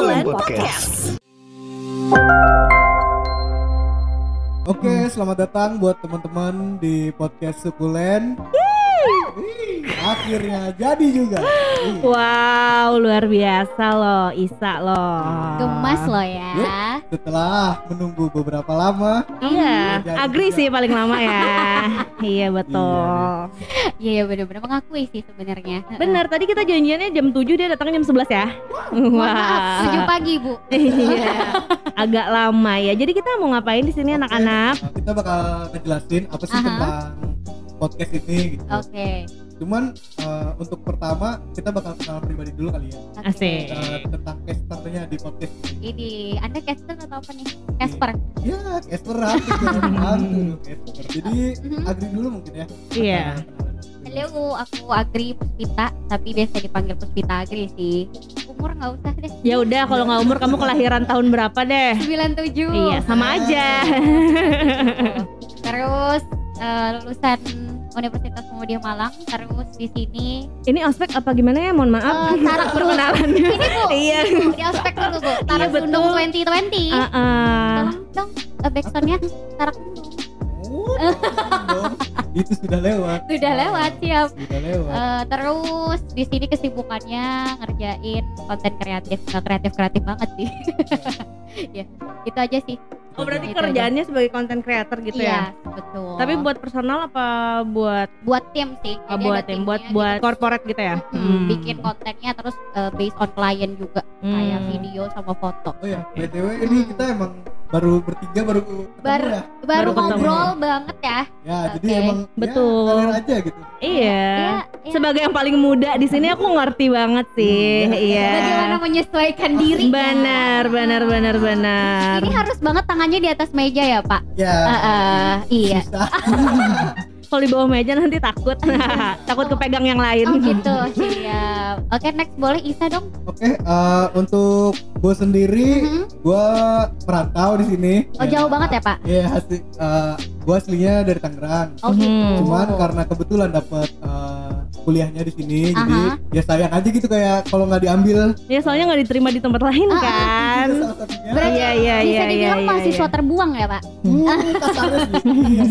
Sekulen Podcast. Oke, selamat datang buat teman-teman di podcast Sekulen. Wih, akhirnya jadi juga. Iya. Wow, luar biasa loh, Isa loh. Gemas loh ya. Setelah menunggu beberapa lama, Iya, agri juga. sih paling lama ya. iya betul. Iya ya bener-bener mengakui sih sebenarnya. Bener, tadi kita janjiannya jam 7 dia datangnya jam 11 ya. Mohon maaf, 7 pagi bu. Iya. Agak lama ya. Jadi kita mau ngapain di sini anak-anak? uh, kita bakal ngejelasin apa sih Aha. tentang podcast ini gitu. Oke. Cuman uh, untuk pertama kita bakal kenalan pribadi dulu kali ya. Asik. Uh, tentang casternya di podcast ini. Ini Anda caster atau apa nih? Casper. Ya, caster caster. Jadi Mhm. Agri dulu mungkin ya. Iya. Halo, aku Agri Puspita, tapi biasa dipanggil Puspita Agri sih. Umur nggak usah deh. Ya udah kalau nggak umur kamu kelahiran tahun berapa deh? 97. Iya, sama aja. Terus eh, lulusan Universitas Muhammadiyah Malang, terus di sini Ini ospek apa gimana ya? Mohon maaf. Eh, tarak perkenalannya. ini Bu, Iya. di aspek dulu Bu. Tarak betul. Sundung 2020. Ah, ah. Tolong dong uh, backsoundnya Tarak Sundung. Itu sudah lewat. Sudah lewat siap. Sudah lewat. Eh, terus di sini kesibukannya ngerjain konten kreatif, nggak kreatif kreatif banget sih. ya, itu aja sih. Oh berarti Itu kerjaannya sebagai content creator gitu iya, ya? betul. Tapi buat personal apa buat buat tim sih. oh, Jadi buat tim, buat buat gitu. corporate gitu ya? Hmm, bikin kontennya terus eh, based on klien juga kayak Hmm. video sama foto. Oh ya, BTW ini kita emang baru bertiga baru ketemu Baru ya. baru Baru ketemu. ngobrol banget ya. Ya, jadi Oke. emang Betul. ya, aja gitu. Iya. Iya, iya. Sebagai yang paling muda di sini aku ngerti banget sih. Hmm. Iya. Bagaimana menyesuaikan diri? Benar, benar, benar, benar. Ini harus banget tangannya di atas meja ya Pak. Ya. Eh, eh, iya. Kalau di bawah meja nanti takut, takut kepegang yang lain. Oh gitu, siap. Oke next boleh Isa dong. Oke, eh, untuk gue sendiri, Mhm. gue merantau di sini. Oh jauh banget ya Pak? Iya, asli. gue aslinya dari Tangerang. Oh gitu. Cuman karena kebetulan dapat eh, kuliahnya di sini, jadi Aha. ya sayang aja gitu kayak kalau nggak diambil. Ya soalnya nggak diterima di tempat lain Ah, kan. Berarti Iya, iya, Bisa iya, dibilang iya, mahasiswa iya. terbuang ya Pak? Hmm. Iya.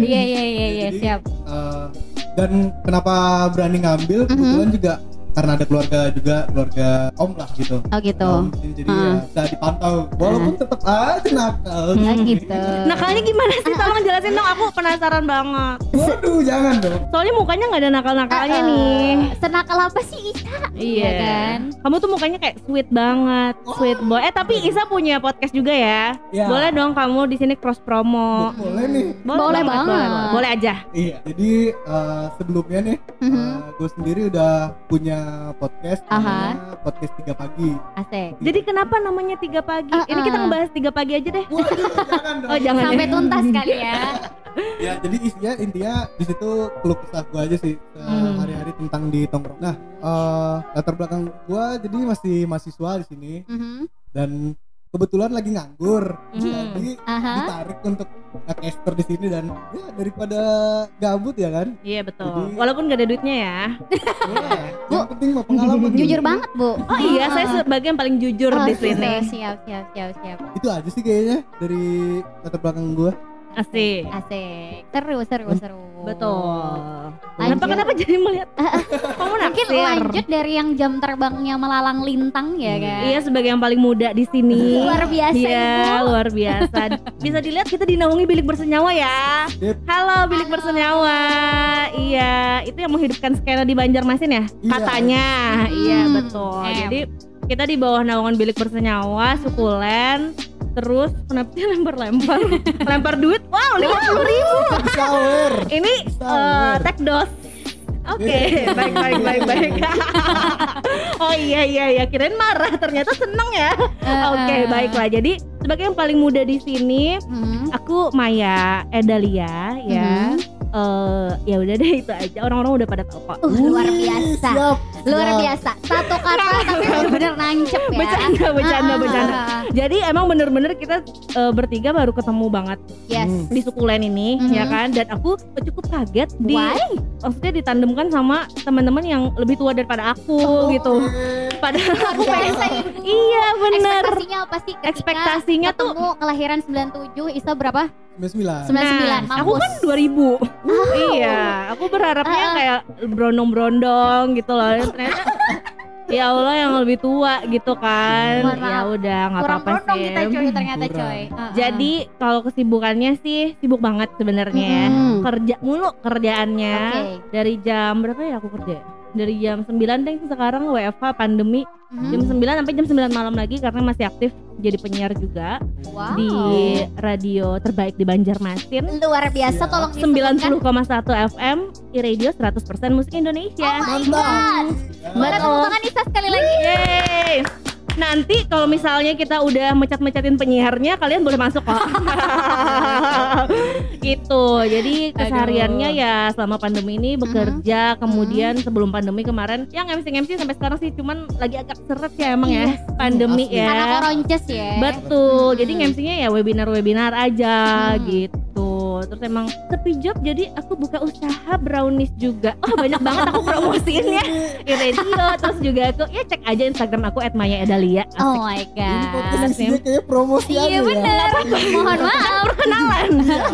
Iya iya iya iya Jadi, siap. eh, dan kenapa berani ngambil Mhm. kebetulan juga karena ada keluarga juga keluarga om lah gitu Oh gitu. Om, jadi Ah. ya bisa dipantau walaupun tetap aja nakal Oh gitu. Nakalnya gimana sih? Tolong jelasin dong, aku penasaran banget. waduh jangan dong Soalnya mukanya nggak ada nakal-nakalnya Eh, nih. Senakal apa sih Isa? Iya kan? Kamu tuh mukanya kayak sweet banget, sweet boy. Eh tapi Isa punya podcast juga ya. ya Boleh dong kamu di sini cross promo. boleh nih Boleh banget. Boleh, boleh aja. iya jadi eh, sebelumnya nih Mhm. gue sendiri udah punya podcast Aha. namanya podcast tiga pagi Asik. Jadi kenapa namanya tiga pagi? Ah, Ini kita ah. ngebahas tiga pagi aja deh. waduh jangan dong Oh jangan Sampai ya. tuntas kali ya. ya jadi isinya intinya di situ keluh kesah gue aja sih Hmm. hari-hari tentang di tongkrong nah eh, latar belakang gue jadi masih mahasiswa di sini Mhm. dan kebetulan lagi nganggur Hmm. jadi Aha. ditarik untuk caster di sini dan ya daripada gabut ya kan Iya betul. Jadi- Walaupun gak ada duitnya ya. ya, yang penting mau pengalaman Jujur banget Bu. Oh iya, saya sebagai yang paling jujur Oh, di gitu. sini. Siap siap siap siap. itu aja sih kayaknya dari latar belakang gue Asik. Asik. Seru seru seru. Betul. Lanjut. Kenapa kenapa jadi melihat kamu Mungkin lanjut dari yang jam terbangnya melalang lintang ya Hmm. kan. Iya sebagai yang paling muda di sini. Luar biasa Iya, Ibu. luar biasa. Bisa dilihat kita dinaungi bilik bersenyawa ya. Halo bilik Halo. bersenyawa. Iya, itu yang menghidupkan skena di Banjarmasin ya? Iya. Katanya. Iya, Hmm, betul. em. Jadi kita di bawah naungan bilik bersenyawa, sukulen, terus kenapa dia lempar-lempar? lempar duit, wow lima puluh ribu. shower Ini eh tag dos. Oke, baik baik baik baik. oh iya iya iya, kirain marah, ternyata seneng ya. Oke, eh. baiklah. Jadi sebagai yang paling muda di sini, Hmm. aku Maya Edalia ya. Mhm. Eh, ya udah deh itu aja. Orang-orang udah pada tahu kok. Uh, luar biasa. siap, Luar siap. biasa. Satu kata tapi bener-bener nancep ya. Bercanda, bercanda, Ah, ah, bercanda. ah, ah. Jadi emang bener-bener kita eh, bertiga baru ketemu banget Yes. Hmm. di sukulen ini Mhm. ya kan dan aku cukup kaget di Why? maksudnya ditandemkan sama teman-teman yang lebih tua daripada aku Oh, gitu padahal aku pengen iya bener sih ketika ekspektasinya tuh kelahiran 97 Isa berapa? 99 99 Nah, aku kan 2000 iya aku berharapnya ah. kayak brondong-brondong gitu loh ternyata ya Allah yang lebih tua gitu kan ya udah nggak apa-apa sih kita coy ternyata Kurang. coy. Uh-uh. jadi kalau kesibukannya sih sibuk banget sebenarnya ya Mm. kerja mulu kerjaannya Oke. dari jam berapa ya aku kerja dari jam 9 deh sekarang WFH pandemi Mhm. jam 9 sampai jam 9 malam lagi karena masih aktif jadi penyiar juga Wow. di radio terbaik di Banjarmasin luar biasa tolong disebutkan. 90,1 FM iRadio 100% musik Indonesia. Oh my Mantap. god. Boleh Betul. tepuk tangan Isa sekali lagi. Yeay. Nanti kalau misalnya kita udah mecat-mecatin penyiarnya, kalian boleh masuk kok. gitu. Jadi kesehariannya ya selama pandemi ini bekerja, kemudian sebelum pandemi kemarin yang MC-MC sampai sekarang sih cuman lagi agak seret ya emang ya Iya. pandemi Asli. ya. Karena koronces ya. Betul. Hmm. Jadi MC-nya ya webinar-webinar aja Hmm. gitu. Terus emang sepi job jadi aku buka usaha brownies juga. Oh banyak banget aku promosiin ya di radio. Terus juga aku ya cek aja Instagram aku @maya_edalia. Asik. Oh my Ini god. isinya kayak promosi Iya aja ya. bener. Mohon maaf. Perkenalan.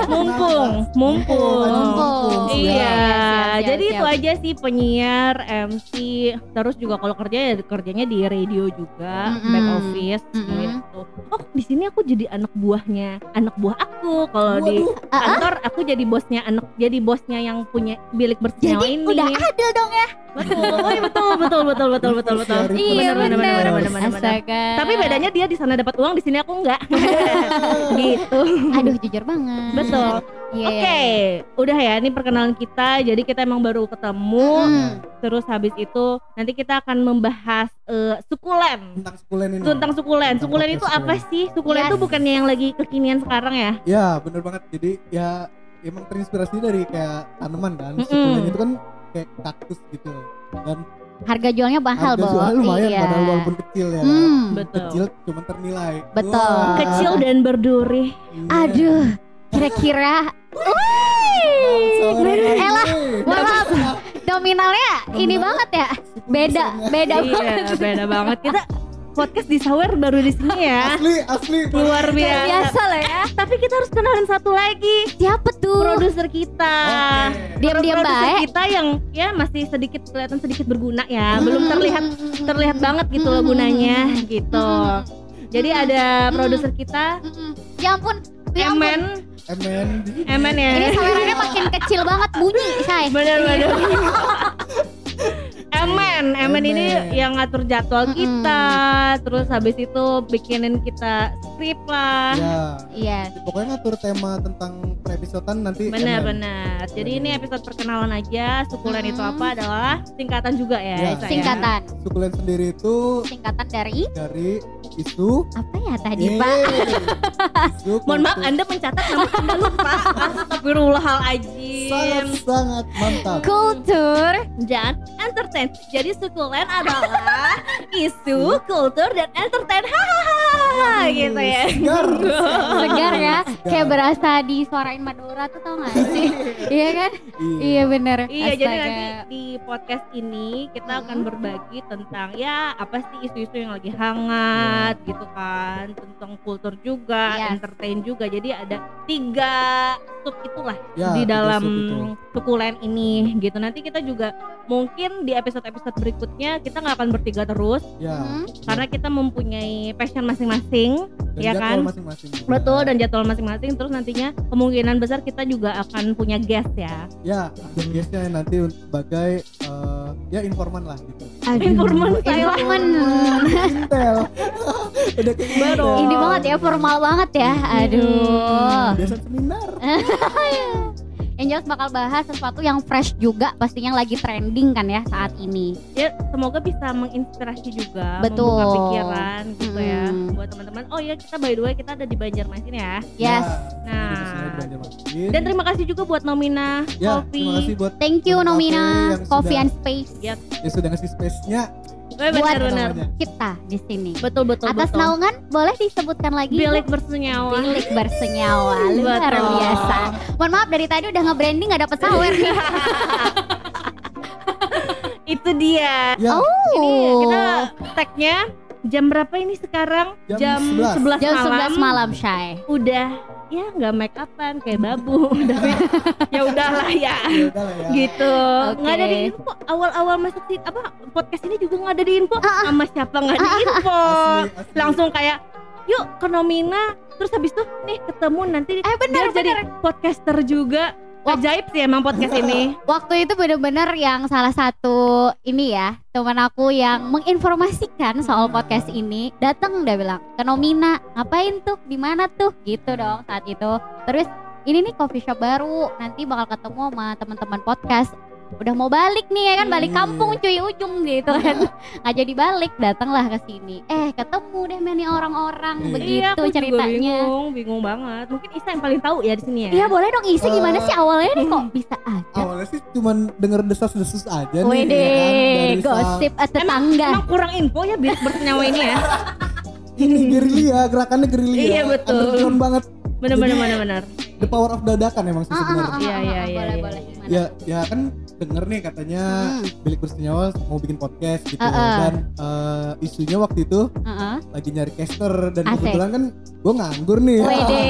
mumpung, mumpung. Mumpung. Iya, Siap, siap, jadi siap. itu aja sih penyiar, MC, terus juga kalau kerja ya kerjanya di radio juga, back office gitu. Oh, di sini aku jadi anak buahnya, anak buah aku. Kalau di. Kantor aku jadi bosnya anak, jadi bosnya yang punya bilik bersenyawa Jadi ini. udah adil dong ya. betul, oh, iya, betul, betul, betul, betul, betul, betul. Iya. Tapi bedanya dia di sana dapat uang, di sini aku enggak. gitu. Aduh jujur banget. Betul. Iya. Oke, udah ya ini perkenalan kita. Jadi kita emang baru ketemu. Mm. Terus habis itu nanti kita akan membahas eh, sukulen. tentang sukulen ini. Tentang sukulen. Tentang Sukulen itu apa sukulen. sih? Sukulen Yes. itu bukannya yang lagi kekinian sekarang ya? Ya, bener banget. Jadi ya emang terinspirasi dari kayak tanaman kan. Mm-mm. Sukulen itu kan kayak kaktus gitu. Dan Harga jualnya mahal, harga jualnya lumayan Iya. padahal walaupun kecil ya. Hmm. Betul. Kecil cuma ternilai. Betul. Wah. Kecil dan berduri. Iya. Aduh, kira-kira Lagi. Elah, maaf. nominalnya ini banget ya. 10 Beda, beda banget. Iya, beda banget. Kita podcast di Sawer baru di sini ya. Asli, asli. Luar Luar biasa. biasa lah ya. Tapi kita harus kenalin satu lagi. Siapa tuh? Produser kita. Oke. Diam-diam Produser baik. kita yang ya masih sedikit kelihatan sedikit berguna ya. Belum terlihat terlihat banget gitu loh Mm. gunanya gitu. Mm. Jadi ada produser kita. Ya ampun, ya ampun. Emen, Emen. Emen ya. Ini sawerannya makin kecil banget bunyi, say. bener bener. Emen, Emen ini yang ngatur jadwal Mm-mm. kita, terus habis itu bikinin kita skrip lah. Ya. Iya. Pokoknya ngatur tema tentang episodean nanti. Benar Emen. benar. Jadi ini episode perkenalan aja. Sukulen itu Mm-mm. apa adalah singkatan juga ya. Ya. Isa ya? Singkatan. Sukulen sendiri itu Singkatan dari dari isu apa ya tadi, Yeay. Pak? Isu Mohon maaf. Anda mencatat namun Anda lupa. Astagfirullahaladzim. sangat sangat mantap. Kultur dan entertain. Jadi sukulen adalah isu, kultur dan entertain. Hahaha gitu ya. Segar. segar ya. Segar. Kayak berasa disuarain Madura tuh tau gak sih? iya kan? Iya bener. Iya, jadi nanti di podcast ini kita akan Mm-mm. berbagi tentang ya apa sih isu-isu yang lagi hangat gitu kan, tentang kultur juga, Yes. entertain juga. Jadi ada tiga sub itulah Ya, di dalam sub itu. sukulen ini gitu. Nanti kita juga mungkin di episode-episode berikutnya kita nggak akan bertiga terus Ya. Hmm. karena kita mempunyai passion masing-masing, Dan ya jadwal kan? masing-masing. betul dan jadwal masing-masing. Terus nantinya kemungkinan besar kita juga akan punya guest ya. Ya, ada guestnya nanti sebagai eh, ya informan lah gitu. Aduh, Informan informan. Intel. Udah kayak Baru. Ini banget ya, formal banget ya. Aduh. Biasa seminar. Yang jelas bakal bahas sesuatu yang fresh juga pastinya lagi trending kan ya saat ini. ya semoga bisa menginspirasi juga Betul. membuka pikiran gitu ya Mm. buat teman-teman oh ya kita by the way kita ada di Banjarmasin ya Yes. Ya, Nah. dan terima kasih juga buat Nomina ya, Coffee terima kasih buat Thank you Nomina Coffee sudah- and Space Ya. yang sudah ngasih space-nya. Eh, Buat- benar-benar namanya. kita di sini. betul betul Atas betul naungan boleh disebutkan lagi? bilik bersenyawa Bilik bersenyawa luar Betul. biasa. Mohon maaf dari tadi udah nge-branding gak dapet sawer nih. itu dia Ya, ini Oh. kita tagnya jam berapa ini sekarang? Jam 11. 11, Jam malam. 11 malam Shay. Udah ya nggak make upan kayak babu. Tapi ya udahlah ya. Ya udah lah ya. gitu. Nggak ada di info. Awal-awal masuk sih apa podcast ini juga nggak ada di info. Sama siapa nggak di info. Asli, asli. langsung kayak yuk ke Nomina. Terus habis itu nih ketemu nanti. Eh bener biar jadi podcaster juga ajaib sih emang podcast ini. Waktu itu bener-bener yang salah satu ini ya teman aku yang menginformasikan soal podcast ini datang udah bilang ke Nomina ngapain tuh? Di mana tuh? Gitu dong saat itu. Terus ini nih coffee shop baru nanti bakal ketemu sama teman-teman podcast udah mau balik nih ya kan balik Hmm. kampung cuy ujung gitu kan nggak jadi balik datanglah ke sini eh ketemu deh men nih orang-orang Iya. begitu iya aku juga ceritanya bingung bingung banget mungkin Isa yang paling tahu ya di sini ya Iya boleh dong isi gimana Eh, sih awalnya nih kok bisa ada Awalnya sih cuman denger desas-desus aja nih. Wede, ya kan, dari gosip eh, tetangga. emang kurang info ya biar bernyawa ini ya Ini gerilya, gerakannya gerilya. Iya, betul. Underground banget. bener bener bener bener The power of dadakan emang sih Ah, ah, sebenarnya. ah, Iya, iya, iya, boleh iya. boleh gimana? Ya, ya kan denger nih katanya Hmm. Bilik Bersenyawa mau bikin podcast gitu Ah, ah. dan eh, isunya waktu itu Heeh. lagi nyari caster dan Asik. kebetulan kan gue nganggur nih. Wede.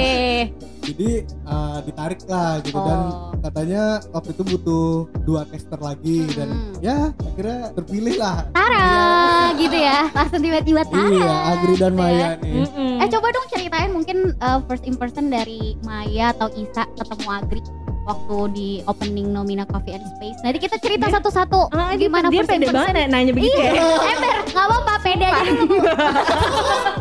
Jadi eh, ditarik lah gitu dan Oh. katanya waktu itu butuh dua caster lagi dan Hmm. ya akhirnya terpilih lah. Tara gitu ya. Langsung tiba-tiba Tara. Iya, Agri dan gitu Maya ya. nih. Mm-mm. Eh coba dong ceritain mungkin uh, first impression dari Maya atau Isa ketemu Agri waktu di opening Nomina Coffee and Space. Nanti kita cerita satu-satu Ah, gimana dia pede banget ya nanya begitu ya Ember, nggak apa-apa, pede aja dulu.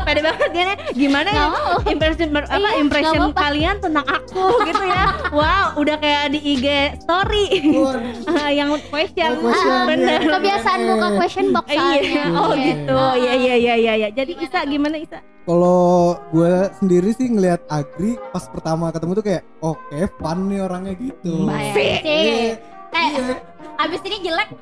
pede banget dia nih. gimana ya impression apa Iya, impression apa-apa. kalian tentang aku gitu ya wow udah kayak di IG story. Ah, yang question, Oh, question, bener iya. Kebiasaan buka question box Eh, iya oh Iya. gitu iya iya iya iya iya jadi Gimana Isa gimana Isa Kalau gue sendiri sih ngelihat Agri pas pertama ketemu tuh kayak oke fun nih orangnya gitu. Baik Sih. sih. Iya, Eh, iya, abis ini jelek.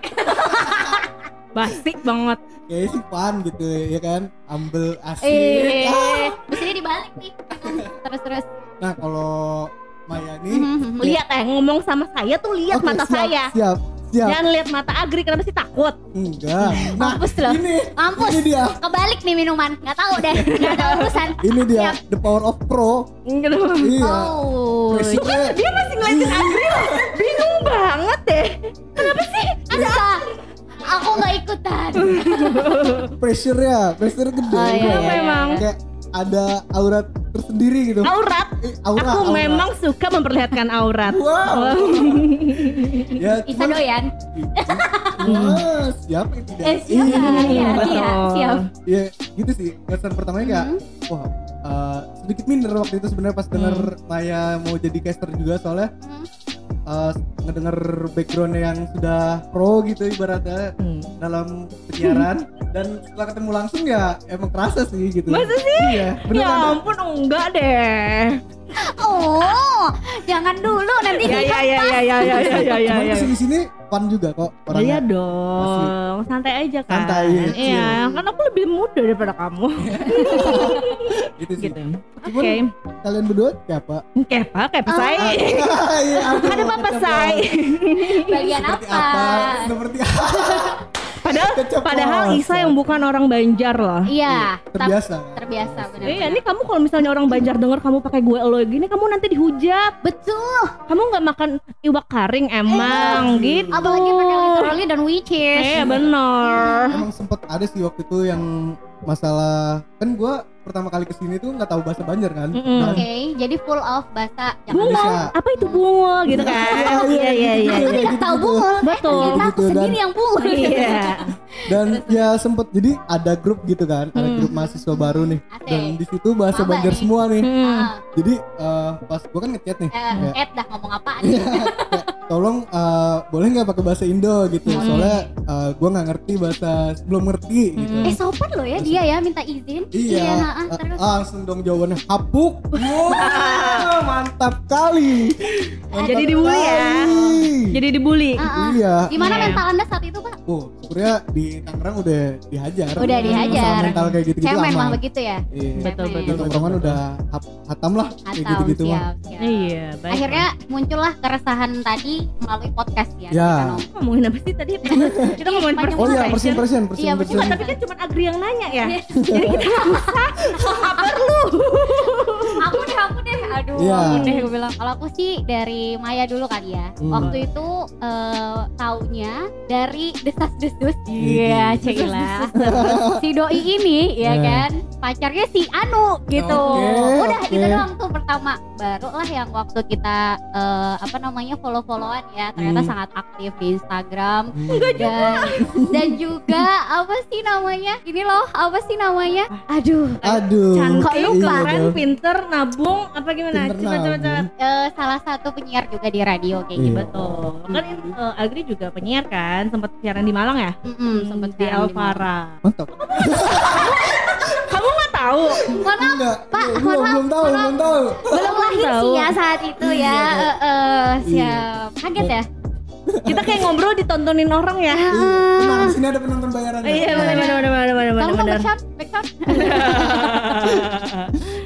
basic banget kayak sih fun gitu ya kan, humble asik. Eh, Ah. abis ini dibalik nih. Terus terus. Nah kalau Maya nih, Mhm. lihat eh ngomong sama saya tuh lihat oke, mata siap, saya Siap, siap. jangan lihat mata Agri kenapa sih takut Enggak. Nah Mampus loh. ini, Mampus. ini dia, Kebalik nih minuman. Nggak tahu deh. Nggak tahu urusan. ini dia the power of pro. Gitu. Iya. Oh. Pressure-nya- dia masih ngeliatin Agri loh bingung banget deh Asa. Aku nggak ikutan. pressure-nya, pressure gede. Oh, iya, Kenapa iya, emang? iya. Kayak ada aurat tersendiri gitu. aurat Eh, aura, aku aura. memang suka memperlihatkan aurat Wow. ya, Isa doyan. Wah, siapa yang tidak? Eh, siap. Iya. Iya, iya, siap. Ya, gitu sih. Kesan pertamanya kayak, Hmm. wah, eh, sedikit minder waktu itu sebenarnya pas denger Maya mau jadi caster juga soalnya Hmm. eh, ngedenger background yang sudah pro gitu ibaratnya Hmm. dalam penyiaran dan setelah ketemu langsung ya emang kerasa sih gitu. Masa sih? Iya, bener ya kan? ampun enggak deh Oh, jangan dulu nanti ya ya ya ya ya ya ya ya ya ya ke sini sini fun juga kok Iya orangnya. dong, santai aja kan. Santai. Iya, kan aku lebih muda daripada kamu. Gitu sih. gitu. Oke, kalian berdua siapa? kepa, kepa Ah. saya. Iya, aduh, Ada kecap saya. bagian apa? apa? Seperti apa? Padahal, padahal Isa yang bukan orang Banjar loh. Iya, tapi terbiasa. terbiasa benar. Iya, ini kamu kalau misalnya orang Banjar denger kamu pakai gue lo gini, kamu nanti dihujat. betul. Kamu nggak makan iwak karing emang gitu. Apalagi pakai literally dan which is. Iya bener. Emang sempet ada sih waktu itu yang masalah kan gua pertama kali ke sini tuh nggak tahu bahasa Banjar kan. Mm-mm. Dan Oke, jadi full of bahasa Bungo, Indonesia. apa itu bungo gitu kan? Iya, Iya iya iya. iya. Aku tidak tahu bungul. Betul. Dan- sendiri yang bungul. Iya. Dan ya sempet jadi ada grup gitu kan, ada Hmm. grup mahasiswa baru nih. Asik. Dan di situ bahasa Maba Banjar nih. semua nih. Hmm. Ah, Jadi eh, pas gua kan ngechat nih. eh, kayak, Ed dah ngomong apaan? Iya, kayak, tolong eh, boleh nggak pakai bahasa Indo gitu Hmm. soalnya eh, gua nggak ngerti bahasa belum ngerti gitu Hmm. Eh sopan loh ya dia ya minta izin. Iya, ah, eh, terus. langsung dong jawabannya hapuk. Wah, mantap kali. Mantap Jadi dibully ya? Jadi dibully. Ah, ah. Iya. Gimana Iya. mental anda saat itu? Oh sebenarnya di Tangerang udah dihajar Udah dihajar. Masalah mental kayak gitu gitu Cewek memang begitu ya. iya Betul, di tongkrongan udah hatam lah kayak Atau gitu gitu siap, siap. Iya, baik. Akhirnya muncullah keresahan tadi melalui podcast ya. Ya. Kita ngomong. ngomongin apa sih tadi? kita ngomongin Panjang oh iya persen persen persen Iya, persen tapi kan cuma Agri yang nanya ya. Iya. Jadi kita nggak usah. aku deh aku deh aduh Iya. aku deh gue bilang kalau aku sih dari Maya dulu kali ya Hmm. waktu itu eh, taunya dari desas desus Iya, Cila si doi ini ya Iya. kan pacarnya si Anu gitu Oke, udah oke. gitu doang tuh pertama baru lah yang waktu kita eh, apa namanya follow followan ya ternyata Hmm. sangat aktif di Instagram Hmm. dan dan juga apa sih namanya ini loh apa sih namanya aduh aduh Cantik, Kok lupa? Iya, dong. pinter, nabung, apa gimana? Pinter Coba coba eh, salah satu penyiar juga di radio kayak Iya. gitu Betul. Kan eh, Agri juga penyiar kan, sempat siaran di Malang ya? Sempet di siaran di. Alvara. mantap Kamu nggak tahu? Mana Pak, belum mohon maaf, belum tahu belum tahu belum lahir tahu. sih ya saat itu ya. Iya, Eh, eh, Iya. siap. Kaget ya? Kita kayak ngobrol ditontonin orang ya. Iya, tenang sini ada penonton bayaran Iya, benar benar benar benar benar Kamu backsound, backsound.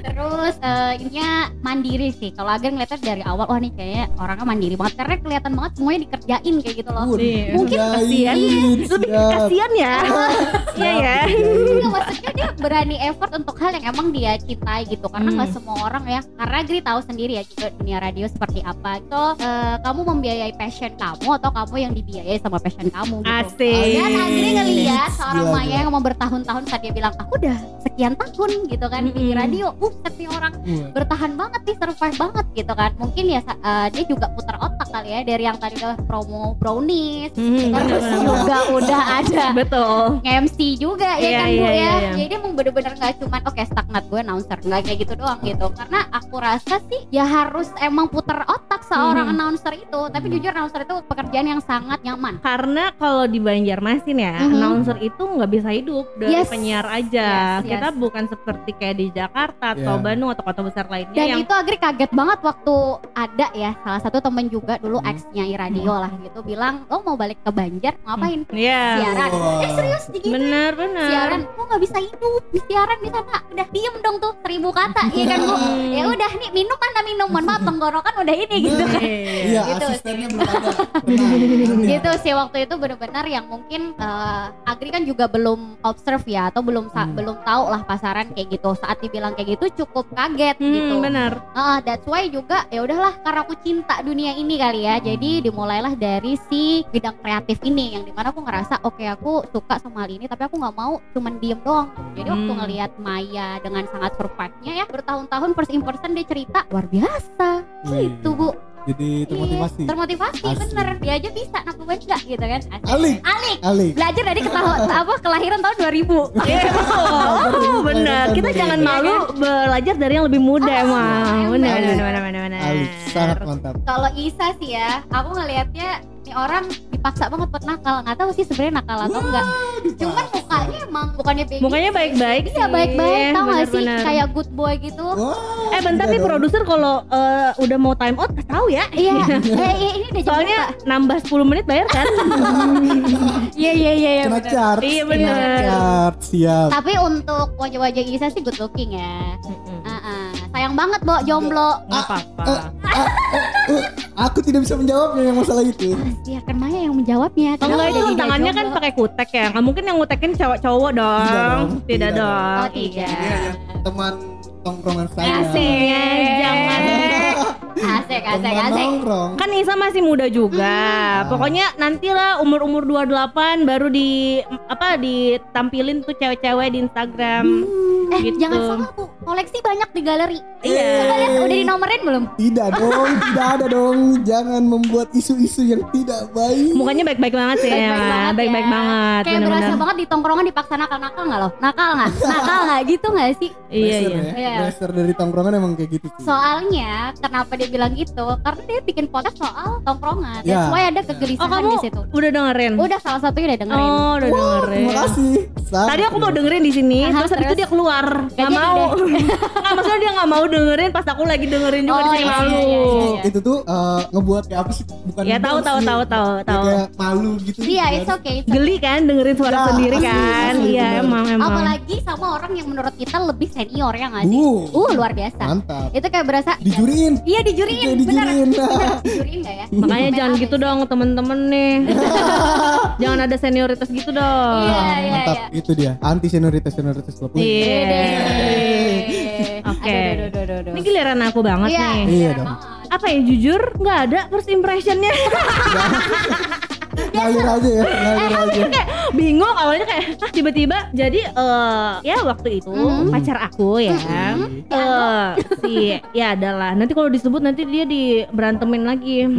Terus eh, ininya mandiri sih. Kalau Agar ngeliatnya dari awal, wah nih kayaknya orangnya mandiri banget. Karena kelihatan banget semuanya dikerjain kayak gitu loh. Iya. Mungkin kasihan. Lebih kasihan ya. Iya ya. Iya maksudnya dia berani effort untuk hal yang emang dia cintai gitu karena Hmm. nggak semua orang ya karena Gri tahu sendiri ya juga dunia radio seperti apa so eh, kamu membiayai passion kamu atau kamu yang dibiayai sama passion kamu gitu Asik. dan Agri ngeliat seorang Gila, Maya yang mau bertahun-tahun saat dia bilang aku udah sekian tahun gitu kan di Mm-mm. radio buset nih orang Wah, bertahan banget nih survive banget gitu kan mungkin ya eh, dia juga putar otak kali ya dari yang tadi udah promo brownies Hmm, terus juga udah ada Betul. MC juga ya Iya, kan iya, Bu iya, ya. iya. Jadi emang bener-bener nggak cuman oke stagnat gue announcer nggak kayak gitu doang gitu. Karena aku rasa sih ya harus emang puter otak seorang Hmm. announcer itu. Tapi jujur announcer itu pekerjaan yang sangat nyaman. Karena kalau di Banjarmasin ya, Mhm. announcer itu nggak bisa hidup dari Yes. penyiar aja. Yes, yes. Kita bukan seperti kayak di Jakarta atau Iya. Bandung atau kota besar lainnya Dan yang itu Agri kaget banget waktu ada ya salah satu temen juga dulu Hmm. ex nyai radio lah gitu bilang lo mau balik ke Banjar ngapain? Iya. Siaran. Wah. Eh serius gitu. Bener bener. Siaran, kok nggak bisa hidup di siaran di sana? Udah diem dong tuh seribu kata, iya kan bu? Hmm. Ya udah nih minum mana minum, mohon maaf tenggorokan udah ini gitu kan. iya Gitu asistennya belum ada gitu sih waktu itu bener-bener yang mungkin eh, Agri kan juga belum observe ya atau belum Hmm. belum tahu lah pasaran kayak gitu saat dibilang kayak gitu cukup kaget Hmm, gitu. bener. Ah, that's why juga ya udahlah karena aku cinta dunia ini kali ya. Jadi dimulailah dari si bidang kreatif ini yang di mana aku ngerasa oke aku suka sama hal ini tapi aku nggak mau cuman diem doang. Jadi waktu Hmm. ngelihat Maya dengan sangat survive-nya ya bertahun-tahun first in person dia cerita luar biasa. Wih, gitu bu jadi termotivasi Iya, termotivasi Asli. bener dia aja bisa nak enggak gitu kan. Alik. Alik Alik belajar dari ketahuan apa kelahiran tahun 2000 Iya betul. Oh, bener. Kita jangan malu belajar dari yang lebih muda Ah, emang. bener bener bener bener. Alik sangat mantap kalau Isa sih ya aku ngelihatnya ini orang dipaksa banget buat nakal. Nggak tahu sih sebenarnya nakal atau enggak. Cuman mukanya emang bukannya baby Mukanya baik-baik iya baik-baik tau gak sih? Kayak good boy gitu. Wah, Eh bentar nih produser kalau eh, udah mau time out kasih tahu ya. iya. Eh, iya, ini udah Soalnya berapa? nambah 10 menit bayar kan? iya iya iya iya, kena chart Iya, kena chart siap. Tapi untuk wajah-wajah Isa sih good looking ya. Ah. Sayang banget Bo jomblo Nggak apa-apa. Eh, aku tidak bisa menjawabnya yang masalah itu biarkan Maya yang menjawabnya Kalau Kenapa nggak itu tangannya kan pakai kutek ya. Nggak mungkin yang ngutekin cowok-cowok dong. Tidak dong. Tidak Tidak dong. oh tidak Iya. teman tongkrongan saya Asik, jangan. asik asik asik nongkrong Kan Isa masih muda juga. Hmm. Pokoknya nantilah umur-umur 28 baru di apa ditampilin tuh cewek-cewek di Instagram. eh Gitu. jangan salah bu koleksi banyak di galeri Iya. Coba lihat udah dinomorin belum tidak dong tidak ada dong jangan membuat isu-isu yang tidak baik Mukanya baik-baik banget sih Baik-baik ya. banget Baik-baik ya. banget. kayak berasa bener-bener. banget di tongkrongan dipaksa nakal nakal nggak lo nakal nggak nakal nggak gitu nggak sih Iya iya. ya Iya. dari tongkrongan emang kayak gitu sih soalnya kenapa dia bilang gitu karena dia bikin podcast soal tongkrongan. Ya. That's why ada Oh kegelisahan kamu di situ. udah dengerin? Udah salah satunya udah dengerin. Oh udah dengerin. Terima kasih. Sangat Tadi aku mau dengerin di sini, Aha, terus habis itu terus? dia keluar, jadi mau. Nggak maksudnya dia nggak mau dengerin, pas aku lagi dengerin juga Oh, di sini iya, malu. iya, iya, iya. Itu tuh eh, ngebuat kayak apa sih? Bukan Ya tahu ngebuat tahu tahu tahu tahu. Kayak malu gitu. Iya, kan. it's okay. it's Geli kan dengerin suara Ya, sendiri asli, kan? Iya emang emang. Apalagi sama orang yang menurut kita lebih senior ya nggak sih? Uh, Uh, luar biasa. mantap. Itu kayak berasa Dijuriin. Iya dijuriin, bener. dijuriin. Nggak ya? Makanya jangan gitu dong temen-temen nih. jangan ada senioritas gitu dong. Iya, iya, mantap. iya. Itu dia. Anti senioritas senioritas klub. Wih. Iya. Oke. Aduh. Ini giliran aku banget Iya, nih. Iya dong. Apa ya jujur nggak ada first impressionnya. Ngalir aja ya, ngalir aja. kayak bingung awalnya kayak "Hah, tiba-tiba jadi eh ya waktu itu Mhm. pacar aku ya Mhm. eh si ya adalah nanti kalau disebut nanti dia di berantemin lagi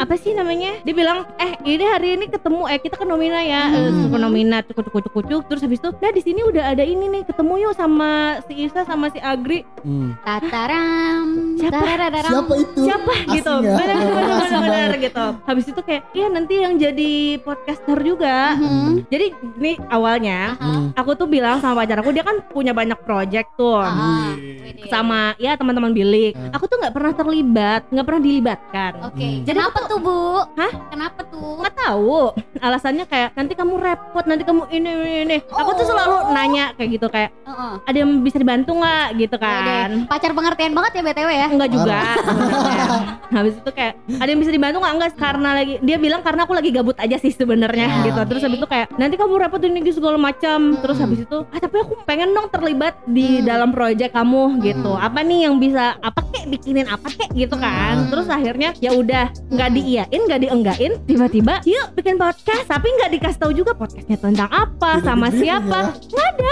apa sih namanya dia bilang eh ini hari ini ketemu eh kita ke nomina ya eh, Hmm. ke nomina cukup cukup cukup cukup terus habis itu nah di sini udah ada ini nih ketemu yuk sama si Isa sama si Agri Hmm. Tataram. Siapa? tarararam. Siapa itu? siapa Asing gitu ya? benar benar benar benar gitu habis itu kayak iya nanti yang jadi podcaster juga Mhm. jadi ini awalnya. Hmm. aku tuh bilang sama pacar aku dia kan punya banyak project tuh Aha. Wih. Wede. sama ya teman-teman bilik Hmm. aku tuh nggak pernah terlibat nggak pernah dilibatkan Oke. Hmm. Jadi Kenapa tuh, Bu? Hah? Kenapa tuh? nggak tahu alasannya kayak nanti kamu repot nanti kamu ini ini, ini. aku tuh Oh. selalu nanya kayak gitu kayak Heeh. ada yang bisa dibantu nggak gitu kan Wede. Pacar pengertian banget ya BTW ya. enggak juga sebenarnya. habis itu kayak ada yang bisa dibantu nggak enggak karena lagi dia bilang karena aku lagi gabut aja sih sebenarnya Ya. gitu terus habis itu kayak nanti kamu repot ini gitu segala macam terus Hmm. habis itu ah tapi aku pengen dong terlibat di Hmm. dalam project kamu gitu Hmm. apa nih yang bisa apa kek bikinin apa kek gitu kan Hmm. terus akhirnya ya udah nggak Hmm. diiyain nggak dienggain tiba-tiba yuk bikin podcast. Tapi nggak dikasih tahu juga podcastnya tentang apa Tidak sama siapa.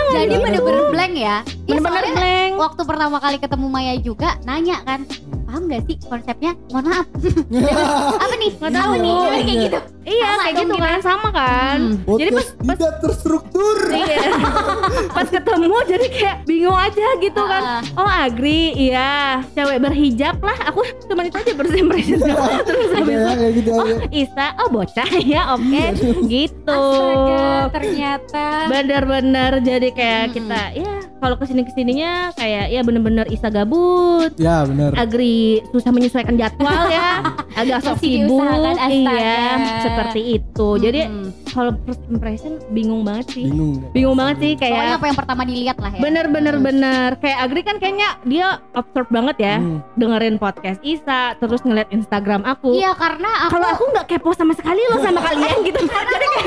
Jadi Iya, bener-bener blank ya. Iya, bener-bener blank. waktu pertama kali ketemu Maya juga nanya kan paham gak sih konsepnya? Mohon maaf. Apa nih? Nggak tahu. nih? Jadi kayak gitu iya Sama kayak gitu kan sama kan Hmm. Jadi pas- Podcast tidak terstruktur. Iya. Pas ketemu jadi kayak bingung aja gitu kan. Oh Agri, iya cewek berhijab lah. Aku cuma itu aja bersih bersih. Terus habis itu, kayak gitu oh aja. Isa, oh bocah ya, oke, Iya, gitu. astaga ternyata Bener-bener jadi kayak Mm-mm. kita, ya kalau ke sini ke sininya kayak ya bener-bener Isa gabut. Ya benar. Agri susah menyesuaikan jadwal ya, agak sok sibuk, iya, seperti itu. Jadi Mm-mm. kalau first impression bingung banget sih, Bingung. bingung banget sih kayak apa yang pertama dilihat lah ya Bener bener bener kayak Agri kan kayaknya dia observe banget ya Hmm. dengerin podcast Isa terus ngeliat Instagram aku. iya karena aku Kalau aku nggak kepo sama sekali loh sama kalian gitu. Jadi kayak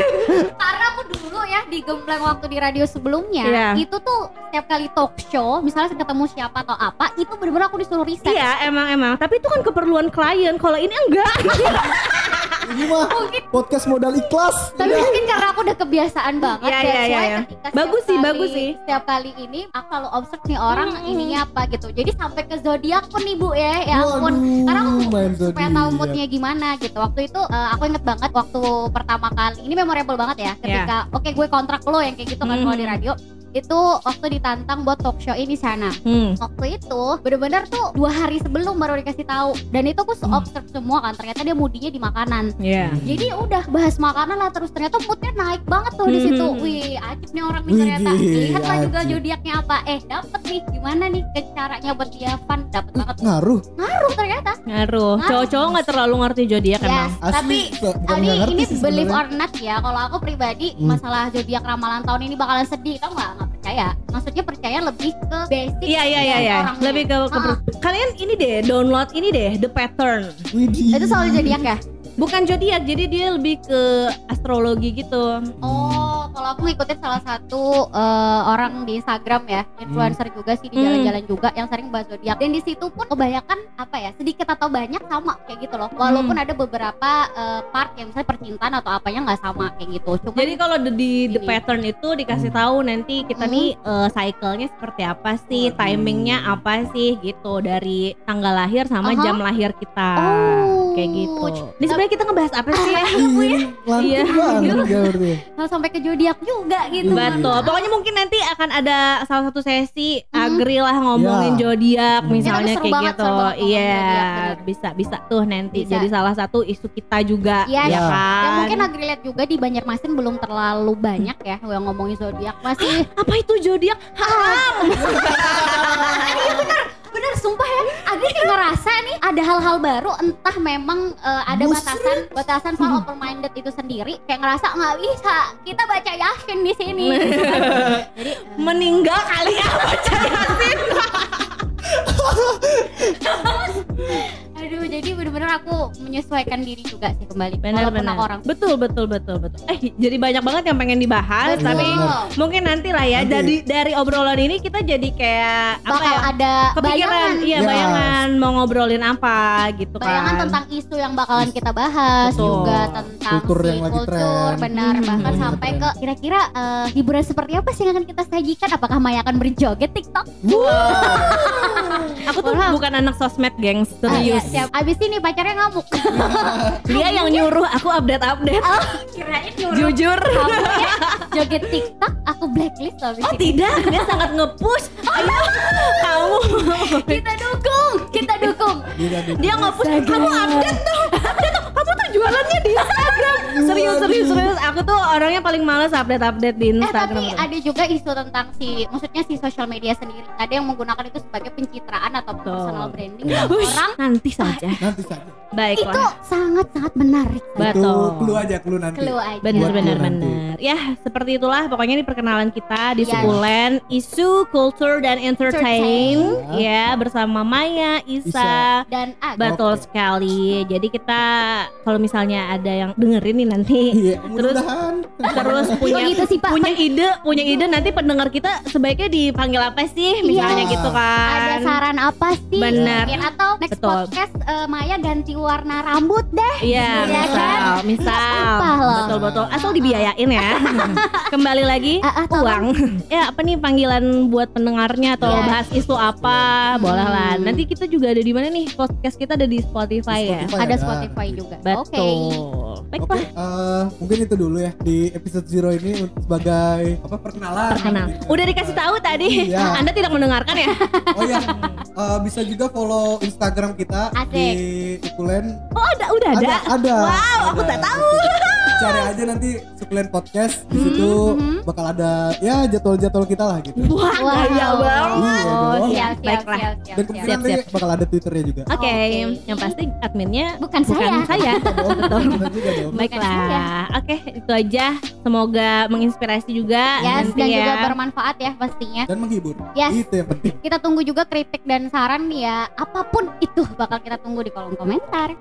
karena aku dulu ya di Gembleng waktu di radio sebelumnya Iya. itu tuh setiap kali talk show misalnya ketemu siapa atau apa itu bener-bener aku disuruh riset iya emang emang tapi itu kan keperluan klien. Kalau ini enggak. Ini mah mungkin podcast modal ikhlas. tapi mungkin karena aku udah kebiasaan banget Iya, iya, iya, iya. ketika setiap Bagus sih, kali- bagus sih. setiap kali ini aku selalu observe nih orang Hmm. ininya apa gitu. Jadi sampai ke zodiak pun nih bu ya. Ya ampun. Waduh, karena aku main supaya tahu moodnya gimana gitu. Waktu itu eh, aku inget banget waktu pertama kali ini memorable banget ya ketika oke gue kontrak lo yang kayak gitu kan kalau di radio itu waktu ditantang buat talk show ini sana Hmm. waktu itu bener-bener tuh dua hari sebelum baru dikasih tahu dan itu aku Hmm. observe semua kan ternyata dia moodinya di makanan Iya. jadi udah bahas makanan lah terus ternyata moodnya naik banget tuh di situ wih ajib nih orang nih ternyata lihatlah juga zodiaknya apa eh dapet nih gimana nih ke caranya buat dia fun dapet banget Ngaruh. ngaruh ternyata Ngaruh. Cowok-cowok nggak terlalu ngerti zodiak yes emang. Tapi bukan ini believe or not ya kalau aku pribadi Hmm. masalah zodiak ramalan tahun ini bakalan sedih tau nggak percaya maksudnya percaya lebih ke basic Iya iya iya iya. Lebih ke, ke Ah. kalian ini deh download ini deh the pattern. Widih. itu soal zodiak ya Bukan zodiak, jadi dia lebih ke astrologi gitu. Oh, kalau aku ngikutin salah satu eh, orang di Instagram ya, influencer juga sih di Hmm. jalan-jalan juga yang sering bahas zodiak. Dan di situ pun kebanyakan apa ya, sedikit atau banyak sama kayak gitu loh. Walaupun Hmm. ada beberapa eh, part yang misalnya percintaan atau apanya nggak sama kayak gitu. Cuma Jadi kalau the- di the Ini. pattern itu dikasih tahu nanti kita Hmm. nih eh, cycle-nya seperti apa sih, Waduh. timingnya apa sih gitu dari tanggal lahir sama Aha. jam lahir kita. Oh, kayak gitu. Ini sebenarnya kita ngebahas apa sih ya? Iya, Iya. ya berarti. Kalau sampai ke zodiak juga gitu. Betul. Pokoknya mungkin nanti akan ada salah satu sesi agri lah ngomongin zodiak Hmm. misalnya Ya, kayak banget, gitu. Iya, bisa bisa tuh nanti Bisa. jadi salah satu isu kita juga Iya, ya kan. Ya mungkin agri lihat juga di Banjarmasin belum terlalu banyak ya yang ngomongin zodiak masih apa itu zodiak? bener sumpah ya. Agri kayak ngerasa nih ada hal-hal baru entah memang eh, ada Muslim. batasan batasan soal open minded itu sendiri. Kayak ngerasa nggak bisa kita baca yasin di sini. Gitu kan. jadi Meninggal kali ya aduh bener-bener aku menyesuaikan diri juga sih kembali benar walaupun benar orang betul betul betul betul eh jadi banyak banget yang pengen dibahas Betul. tapi mungkin nanti lah ya Nanti. dari dari obrolan ini kita jadi kayak apa bakal ya ada kepikiran bayangan iya Ya. bayangan mau ngobrolin apa gitu bayangan kan tentang isu yang bakalan kita bahas Betul. juga tentang Kultur si yang lagi kultur tren. benar Hmm. bahkan sampai ke kira-kira eh, hiburan seperti apa sih yang akan kita sajikan apakah Maya akan berjoget TikTok aku tuh Orang. bukan anak sosmed gengs Ah, iya, serius siap. abis ini pacarnya ngamuk. Dia yang nyuruh aku update update kirain nyuruh. Jujur. Joget TikTok aku blacklist loh oh ini tidak. Dia sangat nge-push. Ayo kamu. Kita dukung kita dukung. Dia, nge-push kamu update tuh kamu tuh jualannya di Instagram. Serius serius serius aku tuh orangnya paling males update update di Eh Instagram tapi ada juga isu tentang si maksudnya si social media sendiri. Ada yang menggunakan itu sebagai pencitraan atau Betul. personal branding dan Hush, orang nanti saja Nanti saja. itu baiklah sangat-sangat menarik. Betul. Itu clue aja, clue nanti. Clue aja. Bener Buat bener lu nanti. bener Ya seperti itulah pokoknya ini perkenalan kita di Ya. Sukulen Isu, Culture, dan Entertain Entertain. Ya bersama Maya, Isa, Dan ah, Betul Oke. sekali Jadi kita kalau misalnya ada yang dengerin nih nanti Iya, Terus- mudah-mudahan. Terus punya Kok gitu sih, Pak? punya ide punya ide nanti pendengar kita sebaiknya dipanggil apa sih misalnya Iya. gitu kan ada saran apa sih? Benar. Mungkin atau next Betul. podcast eh, Maya ganti warna rambut deh. Iya, Iya misal, kan? misal, apa loh. betul betul. Asal dibiayain ya. Kembali lagi ah, tolong. uang. ya apa nih panggilan buat pendengarnya atau Iya. bahas isu apa, boleh lah. Hmm. Nanti kita juga ada di mana nih? Podcast kita ada di Spotify, ya. Spotify Ada ada. Spotify juga. Oke. Betul. Oke, Baiklah. eh, mungkin itu dulu ya di episode zero ini sebagai apa perkenalan. Kenal. Udah dikasih tahu tadi. Iya. Anda tidak mendengarkan ya? Oh ya, eh, bisa juga follow Instagram kita Asik. di Sukulen. Oh, ada udah ada. Ada, ada. Wow, aku Ada. tak tahu. Cari aja nanti Sukulen Podcast. Di situ mhm. bakal ada ya jadwal-jadwal kita lah gitu. Wah, Wow. gaya banget. Iya dong. Siap, siap, Baiklah. siap, siap, Dan siap. kemungkinan Siap, nanti siap. bakal ada Twitternya juga. Oke, Oke. yang pasti adminnya Bukan, bukan saya. saya. Oh. Baiklah, oke itu aja. Semoga menginspirasi juga Yes, nanti dan ya. juga bermanfaat ya pastinya. Dan menghibur. Yes. Itu yang penting. Kita tunggu juga kritik dan saran nih ya. Apa pun itu bakal kita tunggu di kolom komentar.